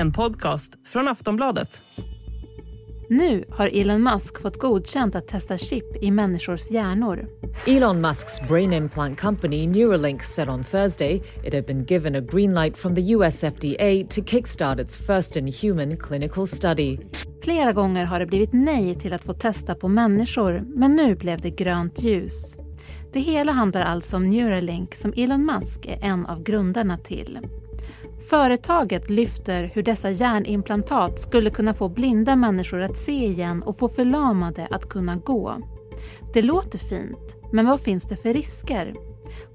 en podcast från Aftonbladet. Nu har Elon Musk fått godkänt att testa chip i människors hjärnor. Elon Musk's brain implant company Neuralink said on Thursday it had been given a green light from the US FDA to kickstart its first in human clinical study. Flera gånger har det blivit nej till att få testa på människor, men nu blev det grönt ljus. Det hela handlar alltså om Neuralink som Elon Musk är en av grundarna till. Företaget lyfter hur dessa hjärnimplantat skulle kunna få blinda människor att se igen och få förlamade att kunna gå. Det låter fint, men vad finns det för risker?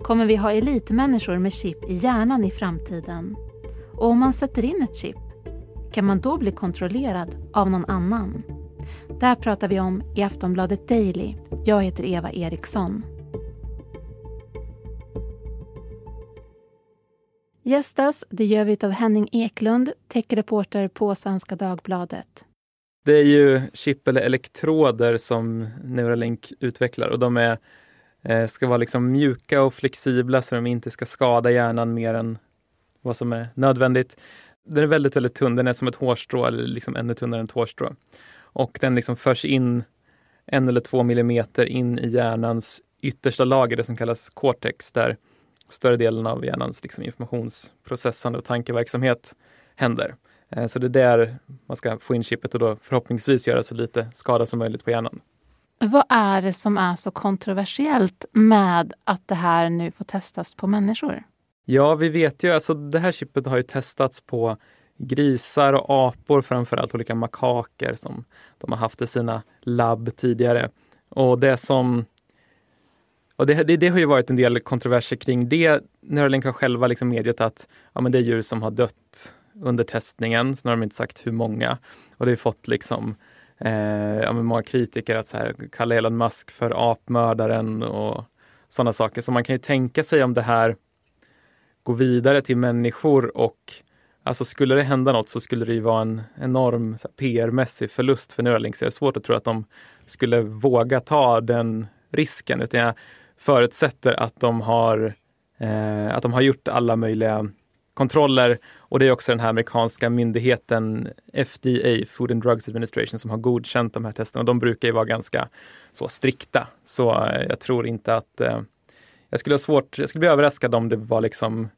Kommer vi ha elitmänniskor med chip i hjärnan i framtiden? Och om man sätter in ett chip, kan man då bli kontrollerad av någon annan? Det här pratar vi om i Aftonbladet Daily. Jag heter Eva Eriksson. Gästas, det gör vi av Henning Eklund, techreporter på Svenska Dagbladet. Det är ju chip eller elektroder som Neuralink utvecklar och de är, eh, ska vara liksom mjuka och flexibla så de inte ska skada hjärnan mer än vad som är nödvändigt. Den är väldigt, väldigt tunn. Den är som ett hårstrå eller liksom ännu tunnare än ett hårstrå. Och den liksom förs in en eller två millimeter in i hjärnans yttersta lager, det som kallas cortex, där större delen av hjärnans liksom informationsprocessande och tankeverksamhet händer. Eh, så det är där man ska få in chippet och då förhoppningsvis göra så lite skada som möjligt på hjärnan. Vad är det som är så kontroversiellt med att det här nu får testas på människor? Ja, vi vet ju, alltså det här chippet har ju testats på grisar och apor, framförallt olika makaker som de har haft i sina labb tidigare. Och det som och det, det, det, har ju varit en del kontroverser kring det. Neuralink har själva liksom medgett att ja, men det är djur som har dött under testningen. Sen har de inte sagt hur många. Och det har fått liksom eh, ja, många kritiker att så här, kalla Elon Musk för apmördaren och sådana saker. Så man kan ju tänka sig om det här går vidare till människor och Alltså skulle det hända något så skulle det ju vara en enorm PR-mässig förlust för Neuralink. Så det är svårt att tro att de skulle våga ta den risken. Utan jag förutsätter att de har, eh, att de har gjort alla möjliga kontroller och det är också den här amerikanska myndigheten FDA, Food and Drugs Administration, som har godkänt de här testerna. Och de brukar ju vara ganska så strikta. Så eh, jag tror inte att eh, jag skulle ha svårt, jag skulle bli överraskad om det var liksom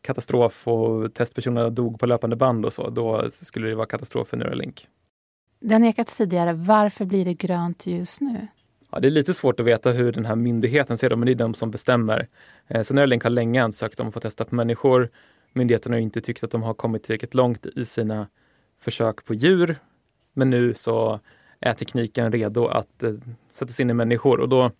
katastrof och testpersonerna dog på löpande band och så. Då skulle det vara katastrof för Neuralink. Det har nekats tidigare. Varför blir det grönt ljus nu? Ja, det är lite svårt att veta hur den här myndigheten ser det, men det är de som bestämmer. Eh, så Neuralink har länge ansökt om att få testa på människor. Myndigheten har inte tyckt att de har kommit tillräckligt långt i sina försök på djur. Men nu så är tekniken redo att eh, sättas in i människor och då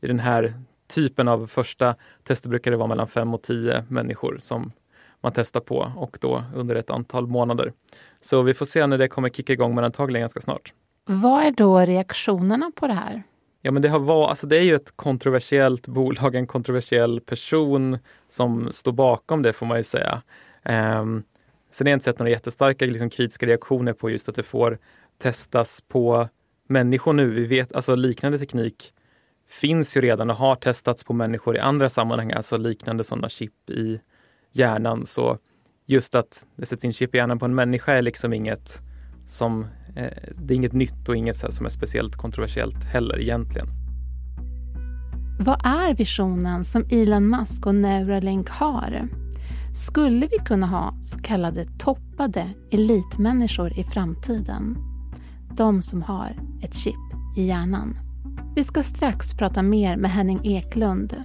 i den här typen av första tester brukar det vara mellan fem och tio människor som man testar på och då under ett antal månader. Så vi får se när det kommer kicka igång, men antagligen ganska snart. Vad är då reaktionerna på det här? Ja, men det, har var, alltså det är ju ett kontroversiellt bolag, en kontroversiell person som står bakom det får man ju säga. Um, sen har jag inte sett några jättestarka liksom, kritiska reaktioner på just att det får testas på människor nu. Vi vet, alltså liknande teknik finns ju redan och har testats på människor i andra sammanhang, alltså liknande sådana chip i hjärnan. Så just att det sätts in chip i hjärnan på en människa är liksom inget som Eh, det är inget nytt och inget som är speciellt kontroversiellt heller egentligen. Vad är visionen som Elon Musk och Neuralink har? Skulle vi kunna ha så kallade toppade elitmänniskor i framtiden? De som har ett chip i hjärnan. Vi ska strax prata mer med Henning Eklund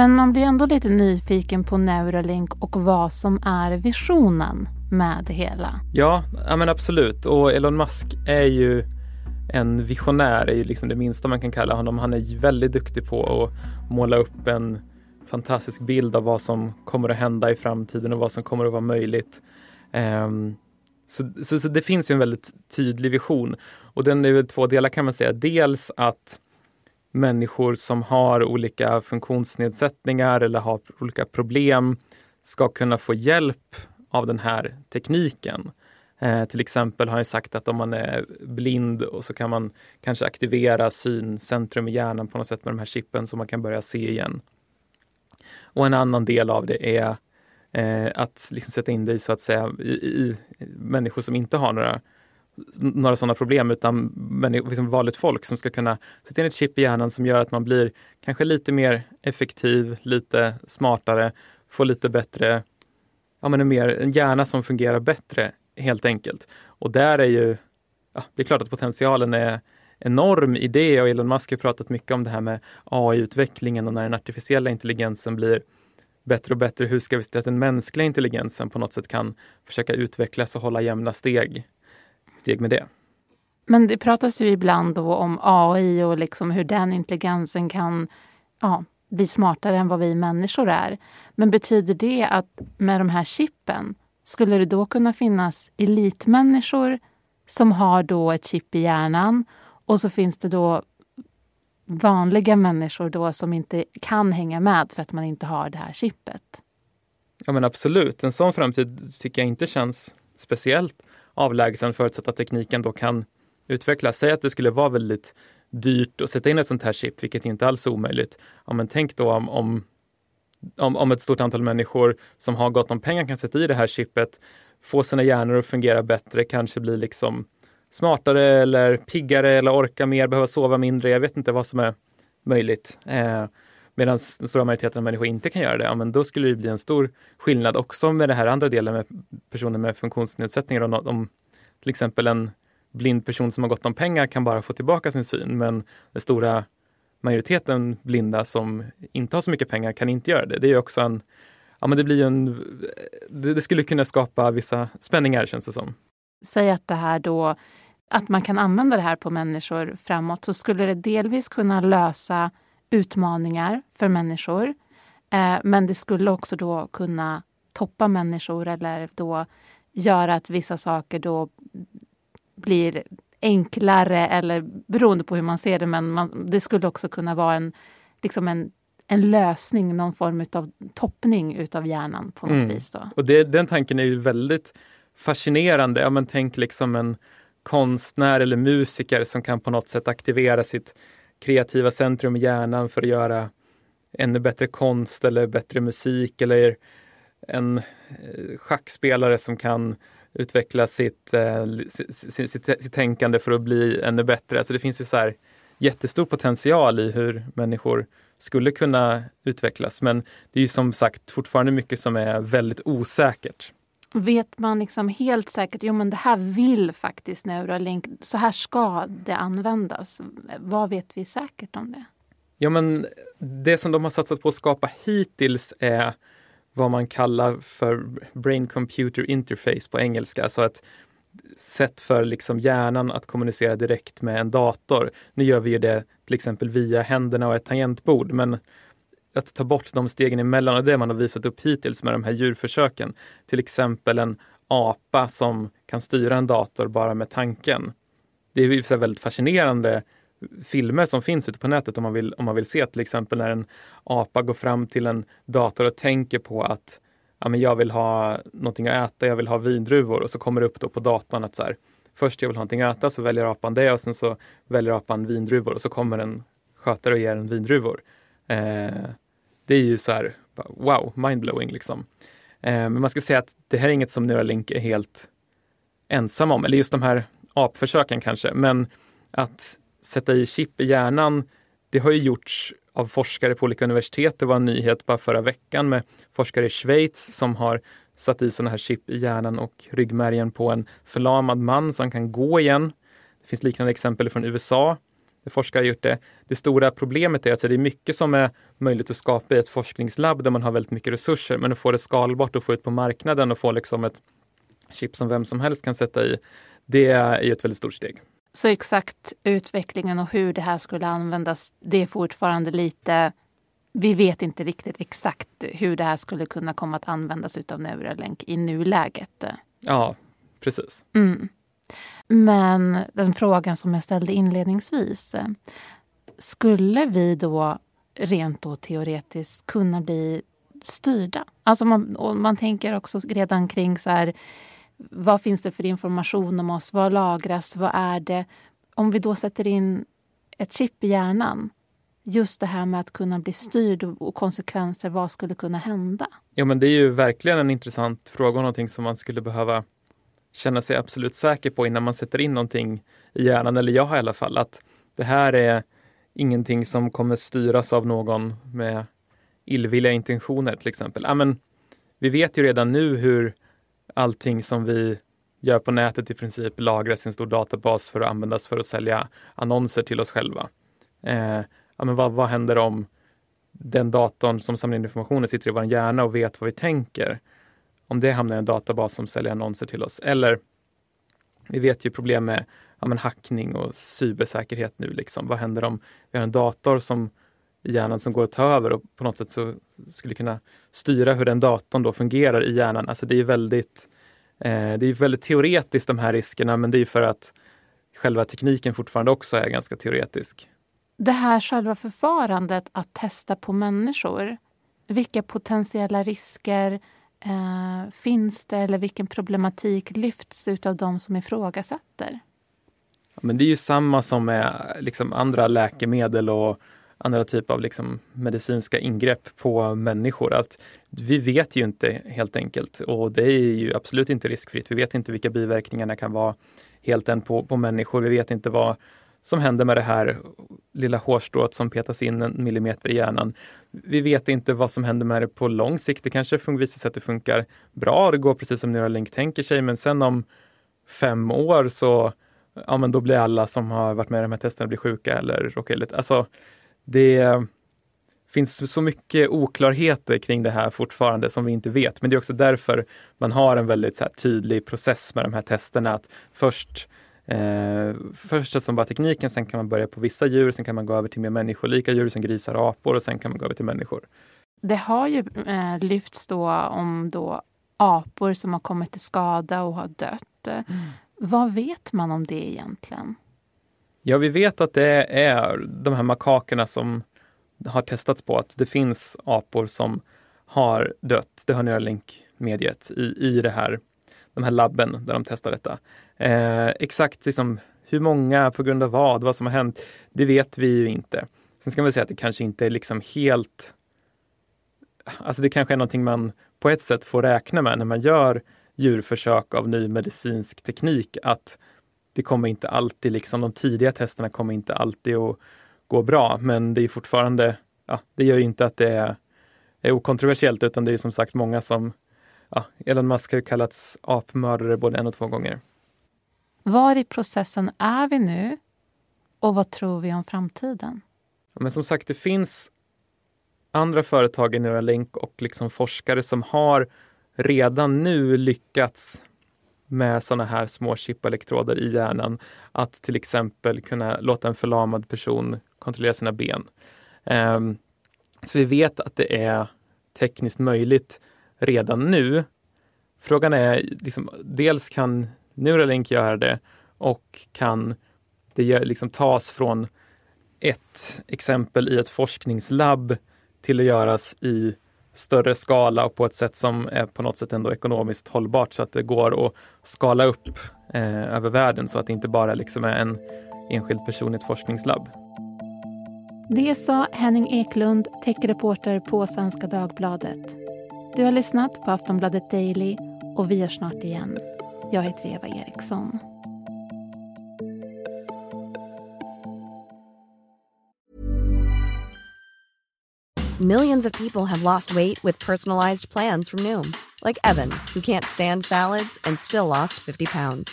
Men man blir ändå lite nyfiken på Neuralink och vad som är visionen med det hela. Ja, ja men absolut. Och Elon Musk är ju en visionär är ju liksom det minsta man kan kalla honom. Han är väldigt duktig på att måla upp en fantastisk bild av vad som kommer att hända i framtiden och vad som kommer att vara möjligt. Um, så, så, så, det finns ju en väldigt tydlig vision och den är väl två delar kan man säga. Dels att människor som har olika funktionsnedsättningar eller har olika problem ska kunna få hjälp av den här tekniken. Eh, till exempel har jag sagt att om man är blind och så kan man kanske aktivera syncentrum i hjärnan på något sätt med de här chippen så man kan börja se igen. Och en annan del av det är eh, att liksom sätta in dig så att säga, i, i, människor som inte har några, några sådana problem utan liksom vanligt folk som ska kunna sätta in ett chip i hjärnan som gör att man blir kanske lite mer effektiv, lite smartare, får lite bättre, ja men en, mer, en hjärna som fungerar bättre helt enkelt. Och där är ju, ja, det är klart att potentialen är enorm i det och Elon Musk har pratat mycket om det här med AI-utvecklingen och när den artificiella intelligensen blir bättre och bättre, hur ska vi se till att den mänskliga intelligensen på något sätt kan försöka utvecklas och hålla jämna steg, steg med det. Men det pratas ju ibland då om AI och liksom hur den intelligensen kan ja, bli smartare än vad vi människor är. Men betyder det att med de här chippen skulle det då kunna finnas elitmänniskor som har då ett chip i hjärnan och så finns det då vanliga människor då som inte kan hänga med för att man inte har det här chippet? Ja men absolut, en sån framtid tycker jag inte känns speciellt avlägsen förutsatt att tekniken då kan utvecklas. Säg att det skulle vara väldigt dyrt att sätta in ett sånt här chip, vilket inte alls är omöjligt. Ja, men tänk då om, om, om, om ett stort antal människor som har gott om pengar kan sätta i det här chippet, få sina hjärnor att fungera bättre, kanske bli liksom smartare eller piggare eller orka mer, behöva sova mindre. Jag vet inte vad som är möjligt. Eh, Medan den stora majoriteten av människor inte kan göra det, ja, men då skulle det bli en stor skillnad också med det här andra delen med personer med funktionsnedsättningar. Om, om till exempel en blind person som har gott om pengar kan bara få tillbaka sin syn, men den stora majoriteten blinda som inte har så mycket pengar kan inte göra det. Det är också en, ja men det blir en, det, det skulle kunna skapa vissa spänningar känns det som. Säg att det här då, att man kan använda det här på människor framåt, så skulle det delvis kunna lösa utmaningar för människor. Eh, men det skulle också då kunna toppa människor eller då göra att vissa saker då blir enklare eller beroende på hur man ser det. Men man, det skulle också kunna vara en, liksom en, en lösning, någon form av toppning utav hjärnan på något mm. vis. Då. Och det, den tanken är ju väldigt fascinerande. Ja, men tänk liksom en konstnär eller musiker som kan på något sätt aktivera sitt kreativa centrum i hjärnan för att göra ännu bättre konst eller bättre musik eller en eh, schackspelare som kan utveckla sitt, eh, sitt, sitt, sitt, tänkande för att bli ännu bättre. Alltså det finns ju så här jättestor potential i hur människor skulle kunna utvecklas. Men det är ju som sagt fortfarande mycket som är väldigt osäkert. Vet man liksom helt säkert, jo men det här vill faktiskt Neuralink, så här ska det användas. Vad vet vi säkert om det? Ja men det som de har satsat på att skapa hittills är vad man kallar för Brain Computer Interface på engelska, alltså ett sätt för liksom hjärnan att kommunicera direkt med en dator. Nu gör vi ju det till exempel via händerna och ett tangentbord, men att ta bort de stegen emellan och det man har visat upp hittills med de här djurförsöken. Till exempel en apa som kan styra en dator bara med tanken. Det är så väldigt fascinerande filmer som finns ute på nätet om man, vill, om man vill se till exempel när en apa går fram till en dator och tänker på att ja, men jag vill ha någonting att äta, jag vill ha vindruvor och så kommer det upp då på datorn att så här, först jag vill ha någonting att äta så väljer apan det och sen så väljer apan vindruvor och så kommer en skötare och ger en vindruvor. Eh, det är ju så här, wow, mindblowing liksom. Eh, men man ska säga att det här är inget som Neuralink är helt ensam om, eller just de här apförsöken kanske, men att sätta i chip i hjärnan, det har ju gjorts av forskare på olika universitet. Det var en nyhet bara förra veckan med forskare i Schweiz som har satt i sådana här chip i hjärnan och ryggmärgen på en förlamad man som kan gå igen. Det finns liknande exempel från USA forskare har gjort det. Det stora problemet är att det är mycket som är möjligt att skapa i ett forskningslabb där man har väldigt mycket resurser, men att få det skalbart och få ut på marknaden och få liksom ett chip som vem som helst kan sätta i, det är ju ett väldigt stort steg. Så exakt utvecklingen och hur det här skulle användas, det är fortfarande lite... Vi vet inte riktigt exakt hur det här skulle kunna komma att användas utav Neuralink i nuläget. Ja, precis. Mm. Men den frågan som jag ställde inledningsvis. Eh, skulle vi då rent då teoretiskt kunna bli styrda? Alltså man, man tänker också redan kring så här, vad finns det för information om oss? Vad lagras? Vad är det? Om vi då sätter in ett chip i hjärnan, just det här med att kunna bli styrd och konsekvenser, vad skulle kunna hända? Ja, men det är ju verkligen en intressant fråga och någonting som man skulle behöva känna sig absolut säker på innan man sätter in någonting i hjärnan, eller jag i alla fall, att det här är ingenting som kommer styras av någon med illvilliga intentioner till exempel. Ja, men vi vet ju redan nu hur allting som vi gör på nätet i princip lagras i en stor databas för att användas för att sälja annonser till oss själva. Eh, ja, men vad, vad händer om den datorn som samlar in informationen sitter i vår hjärna och vet vad vi tänker? Om det hamnar i en databas som säljer annonser till oss. Eller vi vet ju problem med ja, men hackning och cybersäkerhet nu. Liksom. Vad händer om vi har en dator som i hjärnan som går att ta över och på något sätt så skulle kunna styra hur den datorn då fungerar i hjärnan. Alltså det är väldigt, eh, det är väldigt teoretiskt de här riskerna men det är för att själva tekniken fortfarande också är ganska teoretisk. Det här själva förfarandet att testa på människor, vilka potentiella risker eh, finns det eller vilken problematik lyfts ut av de som ifrågasätter? men det är ju samma som med liksom andra läkemedel och andra typer av liksom medicinska ingrepp på människor. Att vi vet ju inte helt enkelt och det är ju absolut inte riskfritt. Vi vet inte vilka biverkningarna kan vara helt än på, på människor. Vi vet inte vad som händer med det här lilla hårstrået som petas in en millimeter i hjärnan. Vi vet inte vad som händer med det på lång sikt. Det kanske visar sig att det funkar bra. Det går precis som Neuralink tänker sig, men sen om fem år så ja, men då blir alla som har varit med i de här testerna blir sjuka eller råkar illa Alltså, det finns så mycket oklarheter kring det här fortfarande som vi inte vet. Men det är också därför man har en väldigt så tydlig process med de här testerna. Att först Eh, först som bara tekniken, sen kan man börja på vissa djur, sen kan man gå över till mer människolika djur som grisar och apor och sen kan man gå över till människor. Det har ju eh, lyfts då om då apor som har kommit till skada och har dött. Mm. Vad vet man om det egentligen? Ja, vi vet att det är de här makakerna som har testats på, att det finns apor som har dött. Det har Neuralink medgett i, i det här, de här labben där de testar detta. Eh, exakt liksom, hur många, på grund av vad, vad som har hänt, det vet vi ju inte. Sen ska man säga att det kanske inte är liksom helt... Alltså det kanske är någonting man på ett sätt får räkna med när man gör djurförsök av ny medicinsk teknik, att det kommer inte alltid, liksom de tidiga testerna kommer inte alltid att gå bra, men det är fortfarande, ja, det gör ju inte att det är, är okontroversiellt, utan det är som sagt många som, ja, Elon Musk har ju kallats apmördare både en och två gånger. Var i processen är vi nu och vad tror vi om framtiden? Men som sagt, det finns andra företag i Neuralink och liksom forskare som har redan nu lyckats med sådana här små chipelektroder i hjärnan att till exempel kunna låta en förlamad person kontrollera sina ben. Um, så vi vet att det är tekniskt möjligt redan nu. Frågan är, liksom, dels kan Neuralink göra det och kan det liksom tas från ett exempel i ett forskningslabb till att göras i större skala och på ett sätt som är på något sätt ändå ekonomiskt hållbart så att det går att skala upp eh, över världen så att det inte bara liksom är en enskild person i ett forskningslabb. Det sa Henning Eklund, techreporter på Svenska Dagbladet. Du har lyssnat på Aftonbladet Daily och vi hörs snart igen. Jag heter Eva Eriksson. Millions of people have lost weight with personalized plans from Noom. Like Evan, who can't stand salads and still lost 50 pounds.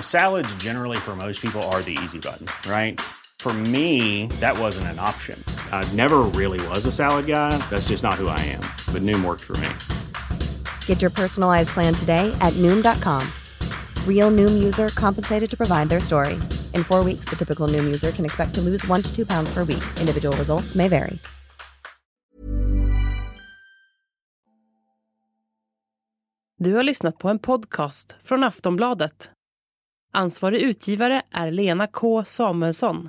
Salads generally for most people are the easy button, right? For me, that wasn't an option. I never really was a salad guy. That's just not who I am. But Noom worked for me. Get your personalized plan today at Noom.com. Real Noom user compensated to provide their story. In four weeks, the typical Noom user can expect to lose one to two pounds per week. Individual results may vary. Du har lyssnat på en podcast från Aftonbladet. Ansvarig utgivare är Lena K Samuelsson.